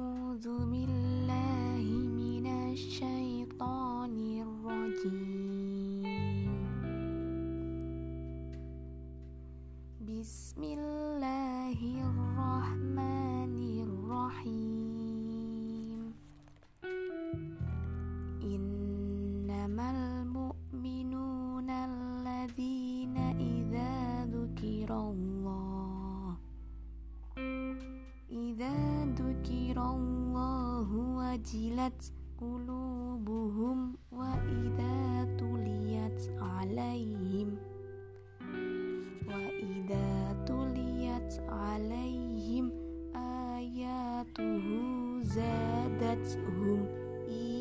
أعوذ بالله من الشيطان الرجيم. بسم الله الرحمن الرحيم. إنما المؤمنون الذين إذا ذكروا الله وجلت قلوبهم وإذا تليت عليهم وإذا تليت عليهم آياته زادتهم إيمانا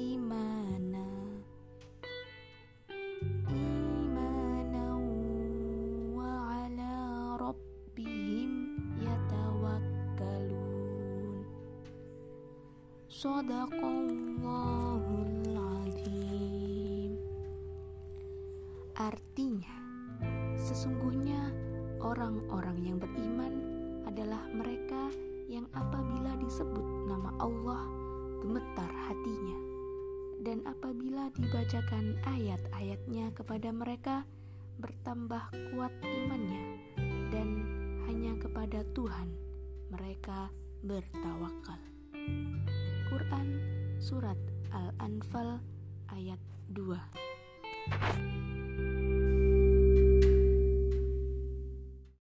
Sadaqallahul azim Artinya Sesungguhnya orang-orang yang beriman adalah mereka yang apabila disebut nama Allah gemetar hatinya dan apabila dibacakan ayat-ayatnya kepada mereka bertambah kuat imannya dan hanya kepada Tuhan mereka bertawakal. Surat Al-Anfal ayat 2